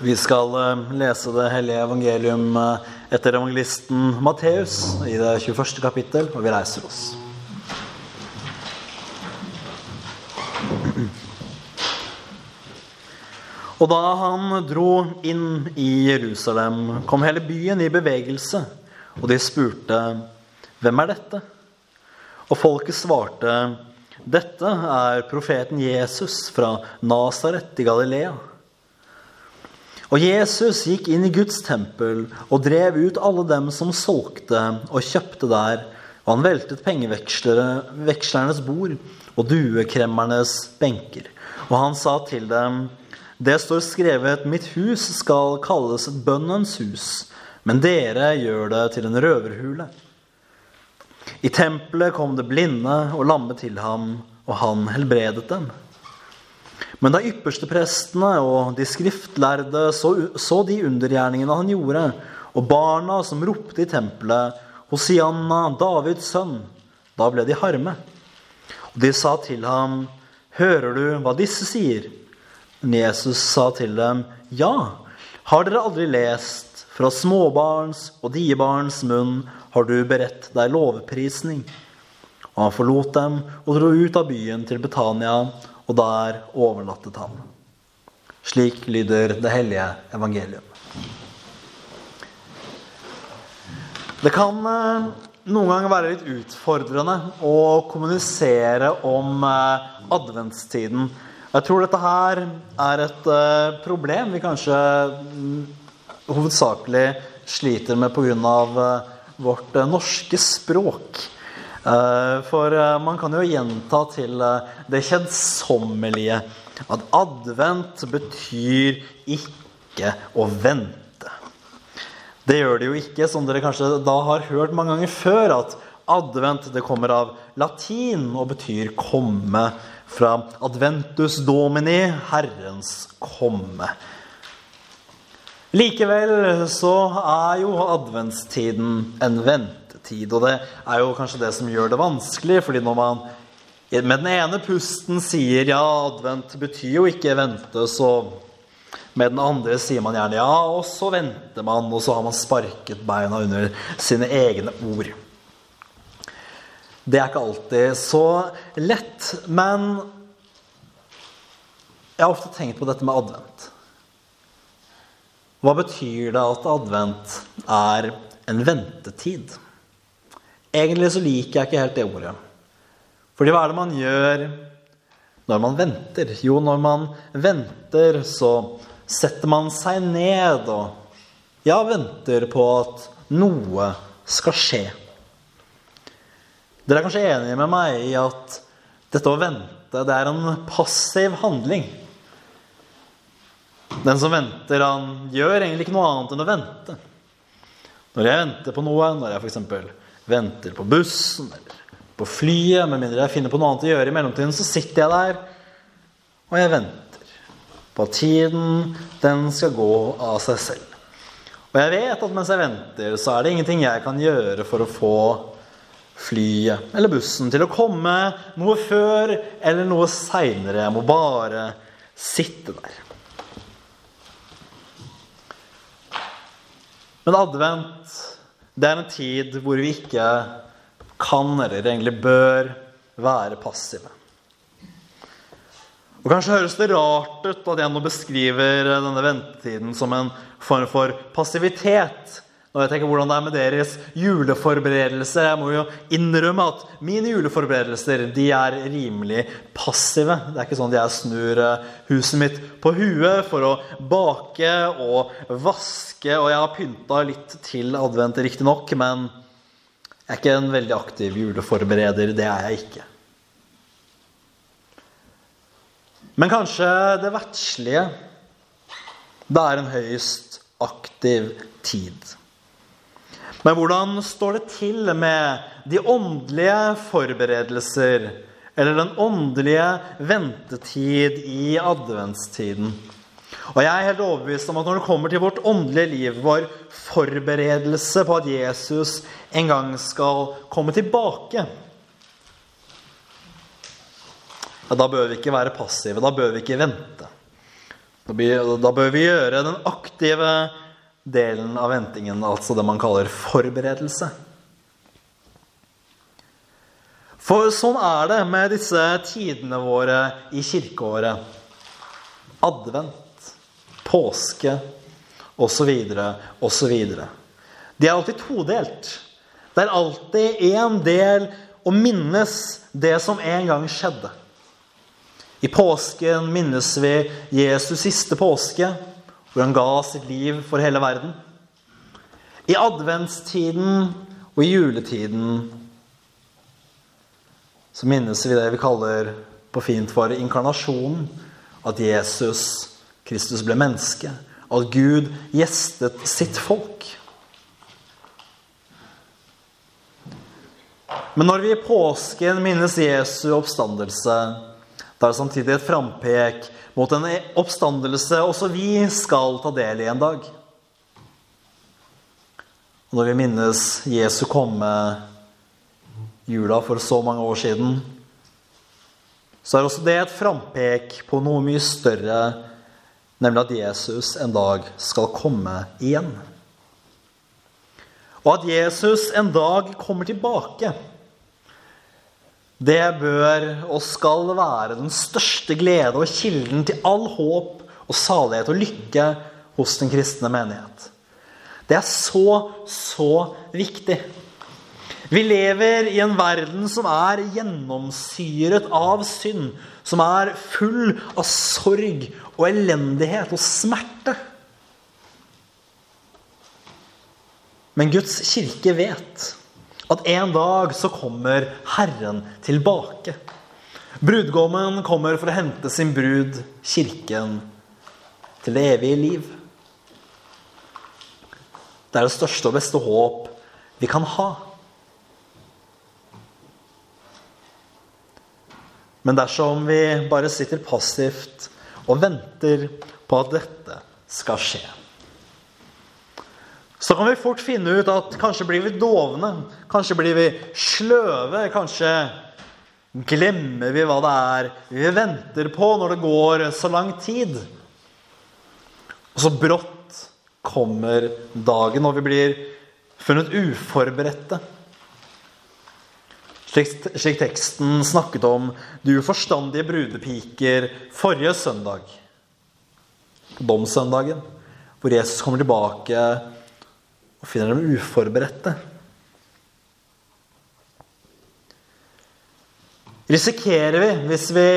Vi skal eh, lese det hellige evangelium eh, etter evangelisten Matteus i det 21. kapittel, og vi reiser oss. Og da han dro inn i Jerusalem, kom hele byen i bevegelse, og de spurte, 'Hvem er dette?' Og folket svarte, 'Dette er profeten Jesus fra Nasaret i Galilea.' Og Jesus gikk inn i Guds tempel og drev ut alle dem som solgte og kjøpte der, og han veltet pengevekslernes bord og duekremmernes benker. Og han sa til dem, det står skrevet, mitt hus skal kalles bønnens hus, men dere gjør det til en røverhule. I tempelet kom det blinde og lamme til ham, og han helbredet dem. Men da yppersteprestene og de skriftlærde så, så de undergjerningene han gjorde, og barna som ropte i tempelet, Hosianna, Davids sønn, da ble de harme. Og de sa til ham, Hører du hva disse sier? Men Jesus sa til dem, Ja, har dere aldri lest, fra småbarns og diebarns munn har du beredt deg lovprisning. Og han forlot dem og dro ut av byen til Betania og der overnattet han. Slik lyder det hellige evangelium. Det kan eh, noen ganger være litt utfordrende å kommunisere om eh, adventstiden. Jeg tror dette her er et eh, problem vi kanskje mm, hovedsakelig sliter med pga. vårt norske språk. Eh, for eh, man kan jo gjenta til eh, det kjedsommelige at advent betyr ikke å vente. Det gjør det jo ikke, som dere kanskje da har hørt mange ganger før, at advent det kommer av latin og betyr komme. Fra adventus domini, Herrens komme. Likevel så er jo adventstiden en ventetid. Og det er jo kanskje det som gjør det vanskelig, fordi når man med den ene pusten sier ja, advent betyr jo ikke vente, så med den andre sier man gjerne ja, og så venter man, og så har man sparket beina under sine egne ord. Det er ikke alltid så lett, men jeg har ofte tenkt på dette med advent. Hva betyr det at advent er en ventetid? Egentlig så liker jeg ikke helt det ordet. Fordi hva er det man gjør når man venter? Jo, når man venter, så setter man seg ned og ja, venter på at noe skal skje. Dere er kanskje enige med meg i at dette å vente, det er en passiv handling. Den som venter, han gjør egentlig ikke noe annet enn å vente. Når jeg venter på noe, når jeg f.eks venter på bussen eller på flyet, med mindre jeg finner på noe annet å gjøre i mellomtiden, så sitter jeg der og jeg venter på at tiden, den skal gå av seg selv. Og jeg vet at mens jeg venter, så er det ingenting jeg kan gjøre for å få flyet eller bussen til å komme noe før eller noe seinere. Jeg må bare sitte der. Men advent det er en tid hvor vi ikke kan, eller egentlig bør, være passive. Og Kanskje høres det rart ut at jeg nå beskriver denne ventetiden som en form for passivitet. Når jeg tenker hvordan det er med deres juleforberedelser. Jeg må jo innrømme at mine juleforberedelser de er rimelig passive. Det er ikke sånn at jeg snur eh, huset mitt på huet for å bake og vaske. Og jeg har pynta litt til advent, riktignok, men jeg er ikke en veldig aktiv juleforbereder. Det er jeg ikke. Men kanskje det verdslige det er en høyst aktiv tid. Men hvordan står det til med de åndelige forberedelser eller den åndelige ventetid i adventstiden? Og jeg er helt overbevist om at når det kommer til vårt åndelige liv, vår forberedelse på at Jesus en gang skal komme tilbake ja, Da bør vi ikke være passive. Da bør vi ikke vente. Da bør vi gjøre den aktive delen av ventingen, altså det man kaller forberedelse. For sånn er det med disse tidene våre i kirkeåret. Advent, påske osv. osv. De er alltid todelt. Det er alltid én del å minnes det som en gang skjedde. I påsken minnes vi Jesus siste påske, hvor han ga sitt liv for hele verden. I adventstiden og i juletiden så minnes vi det vi kaller på fint for inkarnasjonen. At Jesus Kristus ble menneske. At Gud gjestet sitt folk. Men når vi i påsken minnes Jesu oppstandelse, da er det samtidig et frampek mot en oppstandelse også vi skal ta del i en dag. Og når vi minnes Jesu komme jula for så mange år siden, så er også det et frampek på noe mye større, nemlig at Jesus en dag skal komme igjen. Og at Jesus en dag kommer tilbake, det bør og skal være den største glede og kilden til all håp og salighet og lykke hos den kristne menighet. Det er så, så viktig. Vi lever i en verden som er gjennomsyret av synd. Som er full av sorg og elendighet og smerte. Men Guds kirke vet at en dag så kommer Herren tilbake. Brudgommen kommer for å hente sin brud, kirken, til det evige liv. Det er det største og beste håp vi kan ha. Men dersom vi bare sitter passivt og venter på at dette skal skje, så kan vi fort finne ut at kanskje blir vi dovne, kanskje blir vi sløve, kanskje glemmer vi hva det er vi venter på når det går så lang tid. Og så brått kommer dagen, og vi blir funnet uforberedte. Slik, slik, teksten snakket om du forstandige brudepiker forrige søndag. På domssøndagen. Hvor Jesus kommer tilbake og finner dem uforberedte. Risikerer vi, hvis vi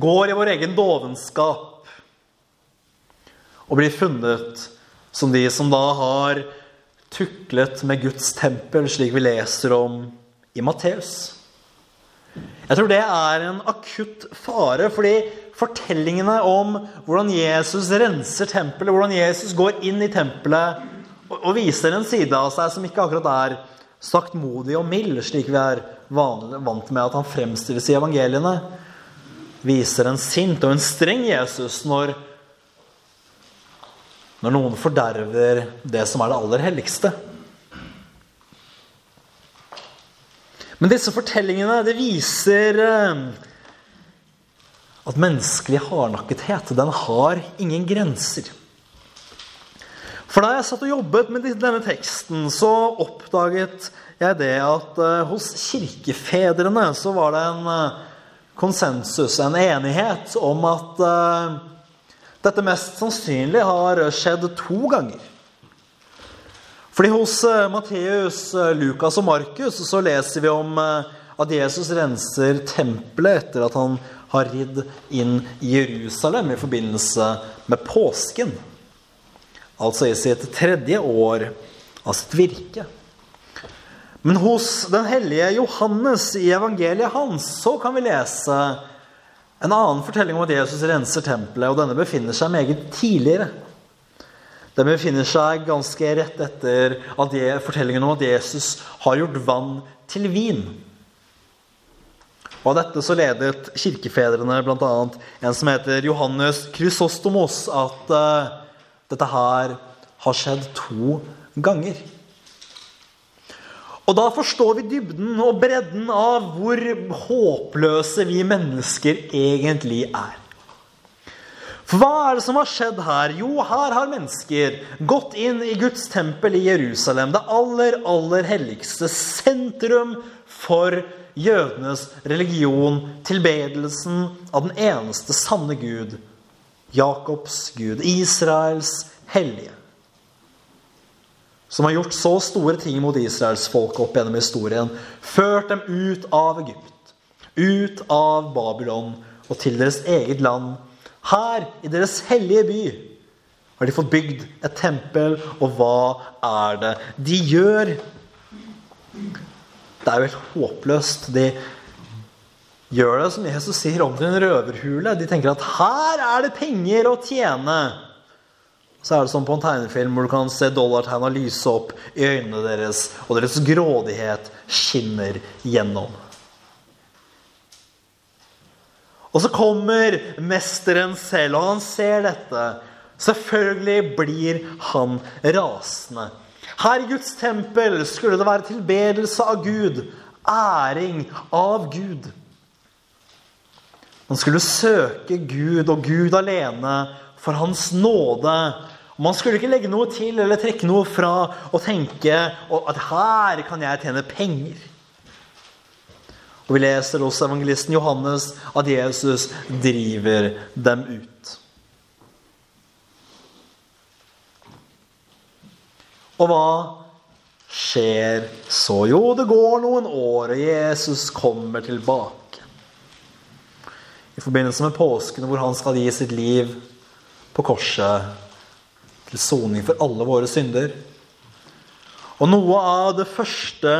går i vår egen dovenskap og blir funnet som de som da har tuklet med Guds tempel, slik vi leser om i Matteus. Jeg tror det er en akutt fare, fordi fortellingene om hvordan Jesus renser tempelet, hvordan Jesus går inn i tempelet og viser en side av seg som ikke akkurat er saktmodig og mild, slik vi er vant med at han fremstilles i evangeliene, viser en sint og en streng Jesus når, når noen forderver det som er det aller helligste. Men disse fortellingene det viser eh, at menneskelig hardnakkethet den har ingen grenser. For da jeg satt og jobbet med denne teksten, så oppdaget jeg det at eh, hos kirkefedrene så var det en eh, konsensus, en enighet, om at dette mest sannsynlig har skjedd to ganger. Fordi hos eh, Matteus, eh, Lukas og Markus så leser vi om eh, at Jesus renser tempelet etter at han har ridd inn i Jerusalem i forbindelse med påsken. Altså i sitt tredje år av sitt virke. Men hos den hellige Johannes i evangeliet hans så kan vi lese en annen fortelling om at Jesus renser tempelet, og denne befinner seg meget tidligere. Den befinner seg ganske rett etter fortellingen om at Jesus har gjort vann til vin. Og Av dette så ledet kirkefedrene bl.a. en som heter Johannes Krysostomos, at uh, dette her har skjedd to ganger. Og da forstår vi dybden og bredden av hvor håpløse vi mennesker egentlig er. For hva er det som har skjedd her? Jo, her har mennesker gått inn i Guds tempel i Jerusalem, det aller, aller helligste sentrum for jødenes religion, tilbedelsen av den eneste sanne Gud, Jakobs Gud, Israels hellige. Som har gjort så store ting mot Israels folk opp gjennom historien. Ført dem ut av Egypt, ut av Babylon og til deres eget land. Her, i deres hellige by, har de fått bygd et tempel, og hva er det de gjør? Det er jo helt håpløst. De gjør det som Jesus sier om til en røverhule. De tenker at her er det penger å tjene. Så er det som på en tegnefilm hvor du kan se dollartegna lyse opp i øynene deres, og deres grådighet skinner gjennom. Og så kommer mesteren selv, og han ser dette. Selvfølgelig blir han rasende. Her i Guds tempel skulle det være tilbedelse av Gud, æring av Gud. Man skulle søke Gud og Gud alene for Hans nåde. Man skulle ikke legge noe til eller trekke noe fra og tenke at her kan jeg tjene penger. Og Vi leser hos evangelisten Johannes at Jesus driver dem ut. Og hva skjer så? Jo, det går noen år, og Jesus kommer tilbake. Forbindelse med påsken hvor han skal gi sitt liv på korset til soning for alle våre synder. Og noe av det første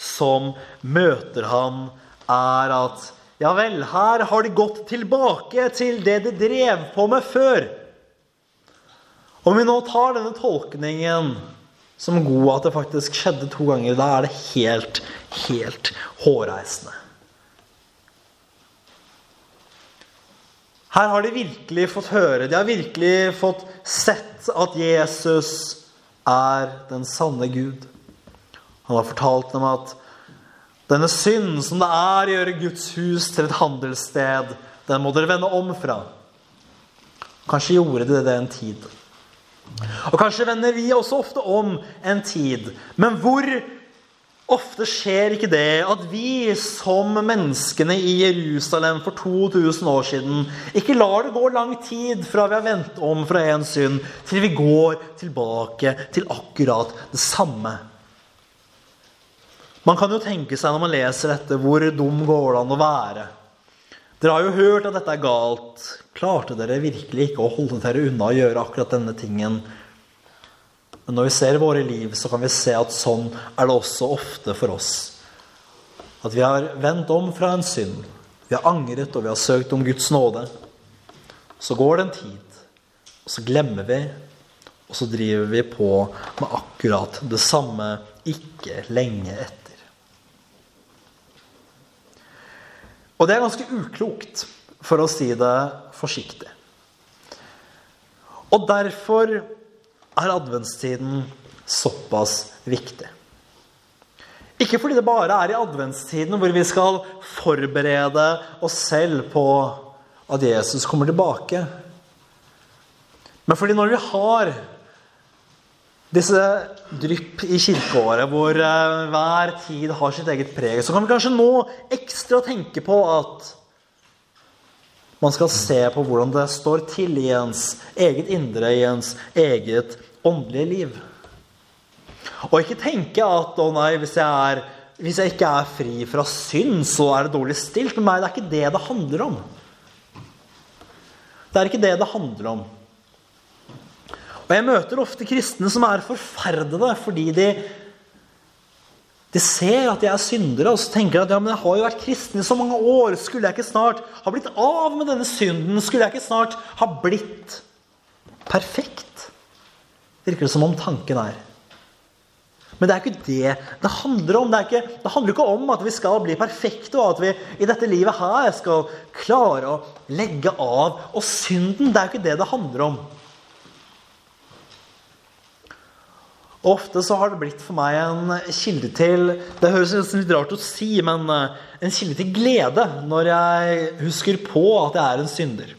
som møter han, er at ja vel, her har de gått tilbake til det de drev på med før. Om vi nå tar denne tolkningen som god at det faktisk skjedde to ganger, da er det helt, helt hårreisende. Her har de virkelig fått høre, de har virkelig fått sett at Jesus er den sanne Gud. Han har fortalt dem at denne synd som det er å gjøre Guds hus til et handelssted, den må dere vende om fra. Kanskje gjorde de det en tid. Og kanskje vender vi også ofte om en tid. Men hvor ofte skjer ikke det at vi som menneskene i Jerusalem for 2000 år siden ikke lar det gå lang tid fra vi har vendt om fra en synd, til vi går tilbake til akkurat det samme? Man kan jo tenke seg når man leser dette, hvor dum går det an å være? Dere har jo hørt at dette er galt. Klarte dere virkelig ikke å holde dere unna å gjøre akkurat denne tingen? Men når vi ser våre liv, så kan vi se at sånn er det også ofte for oss. At vi har vendt om fra en synd. Vi har angret, og vi har søkt om Guds nåde. Så går det en tid, og så glemmer vi, og så driver vi på med akkurat det samme ikke lenge etter. Og det er ganske uklokt, for å si det forsiktig. Og derfor er adventstiden såpass viktig. Ikke fordi det bare er i adventstiden hvor vi skal forberede oss selv på at Jesus kommer tilbake. Men fordi når vi har disse drypp i kirkeåret, hvor eh, hver tid har sitt eget preg, så kan vi kanskje nå ekstra tenke på at man skal se på hvordan det står til i ens eget indre, i ens eget åndelige liv. Og ikke tenke at å nei, hvis jeg, er, hvis jeg ikke er fri fra synd, så er det dårlig stilt med meg. Det er ikke det det handler om. Det er ikke det det handler om. Og jeg møter ofte kristne som er forferdede fordi de, de ser at de er syndere, og så tenker de at ja, men jeg har jo vært kristen i så mange år. Skulle jeg ikke snart ha blitt av med denne synden? Skulle jeg ikke snart ha blitt perfekt? Virker det som om tanken er. Men det er ikke det det handler om. Det, ikke, det, handler ikke om at vi skal bli perfekte, og at vi i dette livet her skal klare å legge av og synden. Det er ikke det det handler om. Ofte så har det blitt for meg en kilde til Det høres litt rart å si, men eh, en kilde til glede når jeg husker på at jeg er en synder.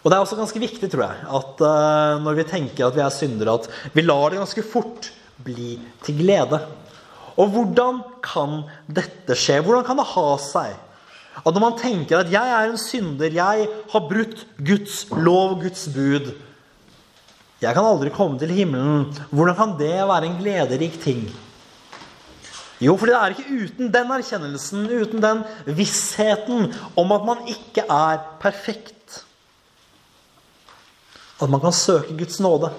Og det er også ganske viktig, tror jeg, at uh, når vi tenker at vi er syndere, at vi lar det ganske fort bli til glede. Og hvordan kan dette skje? Hvordan kan det ha seg at når man tenker at 'jeg er en synder, jeg har brutt Guds lov, Guds bud' Jeg kan aldri komme til himmelen. Hvordan kan det være en glederik ting? Jo, fordi det er ikke uten den erkjennelsen, uten den vissheten om at man ikke er perfekt, at man kan søke Guds nåde.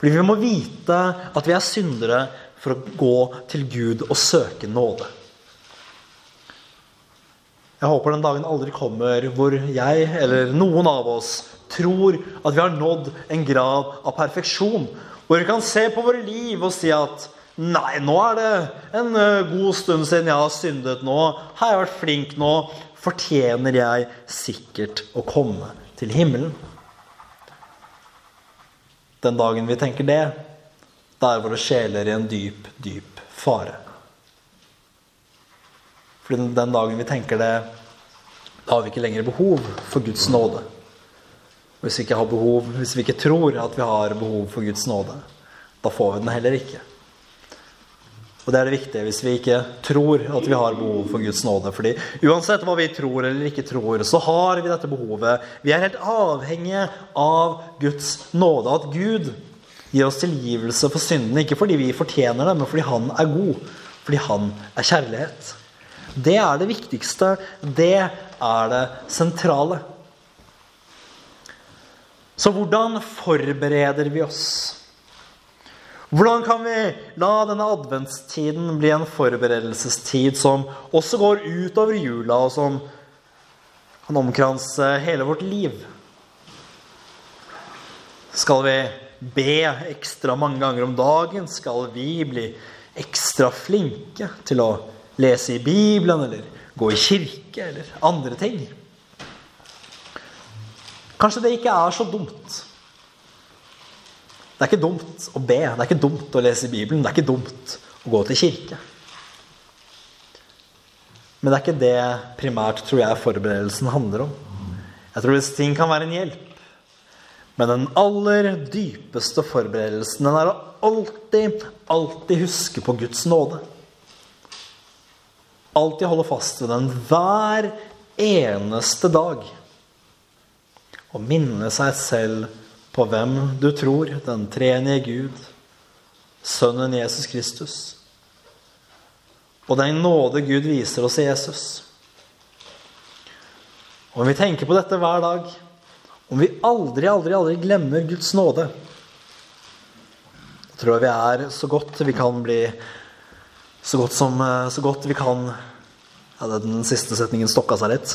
Fordi vi må vite at vi er syndere for å gå til Gud og søke nåde. Jeg håper den dagen aldri kommer hvor jeg eller noen av oss tror at vi har nådd en grad av perfeksjon. Hvor vi kan se på våre liv og si at Nei, nå er det en eh, god stund siden jeg har syndet. Nå har jeg vært flink. Nå fortjener jeg sikkert å komme til himmelen. Den dagen vi tenker det, da er våre sjeler i en dyp, dyp fare. For den dagen vi tenker det, da har vi ikke lenger behov for Guds nåde. Hvis vi behov, hvis vi ikke tror at vi har behov for Guds nåde, da får vi den heller ikke. Og det er det viktige hvis vi ikke tror at vi har behov for Guds nåde. fordi uansett hva vi tror eller ikke tror, så har vi dette behovet. Vi er helt avhengige av Guds nåde. At Gud gir oss tilgivelse for syndene. Ikke fordi vi fortjener det, men fordi Han er god. Fordi Han er kjærlighet. Det er det viktigste. Det er det sentrale. Så hvordan forbereder vi oss? Hvordan kan vi la denne adventstiden bli en forberedelsestid som også går utover jula, og som kan omkranse hele vårt liv? Skal vi be ekstra mange ganger om dagen? Skal vi bli ekstra flinke til å lese i Bibelen eller gå i kirke eller andre ting? Kanskje det ikke er så dumt. Det er ikke dumt å be, det er ikke dumt å lese Bibelen, det er ikke dumt å gå til kirke. Men det er ikke det primært, tror jeg, forberedelsen handler om. Jeg tror hvis ting kan være en hjelp. Men den aller dypeste forberedelsen den er å alltid, alltid huske på Guds nåde. Alltid holde fast ved den hver eneste dag. Og minne seg selv på hvem du tror, den treenige Gud, Sønnen Jesus Kristus, og den nåde Gud viser oss i Jesus. Om vi tenker på dette hver dag, om vi aldri, aldri, aldri glemmer Guds nåde, da tror jeg vi er så godt vi kan bli Så godt, som, så godt vi kan ja, Den siste setningen stokka seg litt.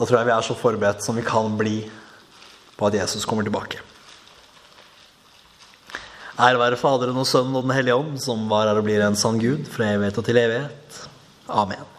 Da tror jeg vi er så forberedt som vi kan bli på at Jesus kommer tilbake. Ære være Faderen og Sønnen og Den hellige ånd, som var her og blir en sann Gud fra evighet og til evighet. Amen.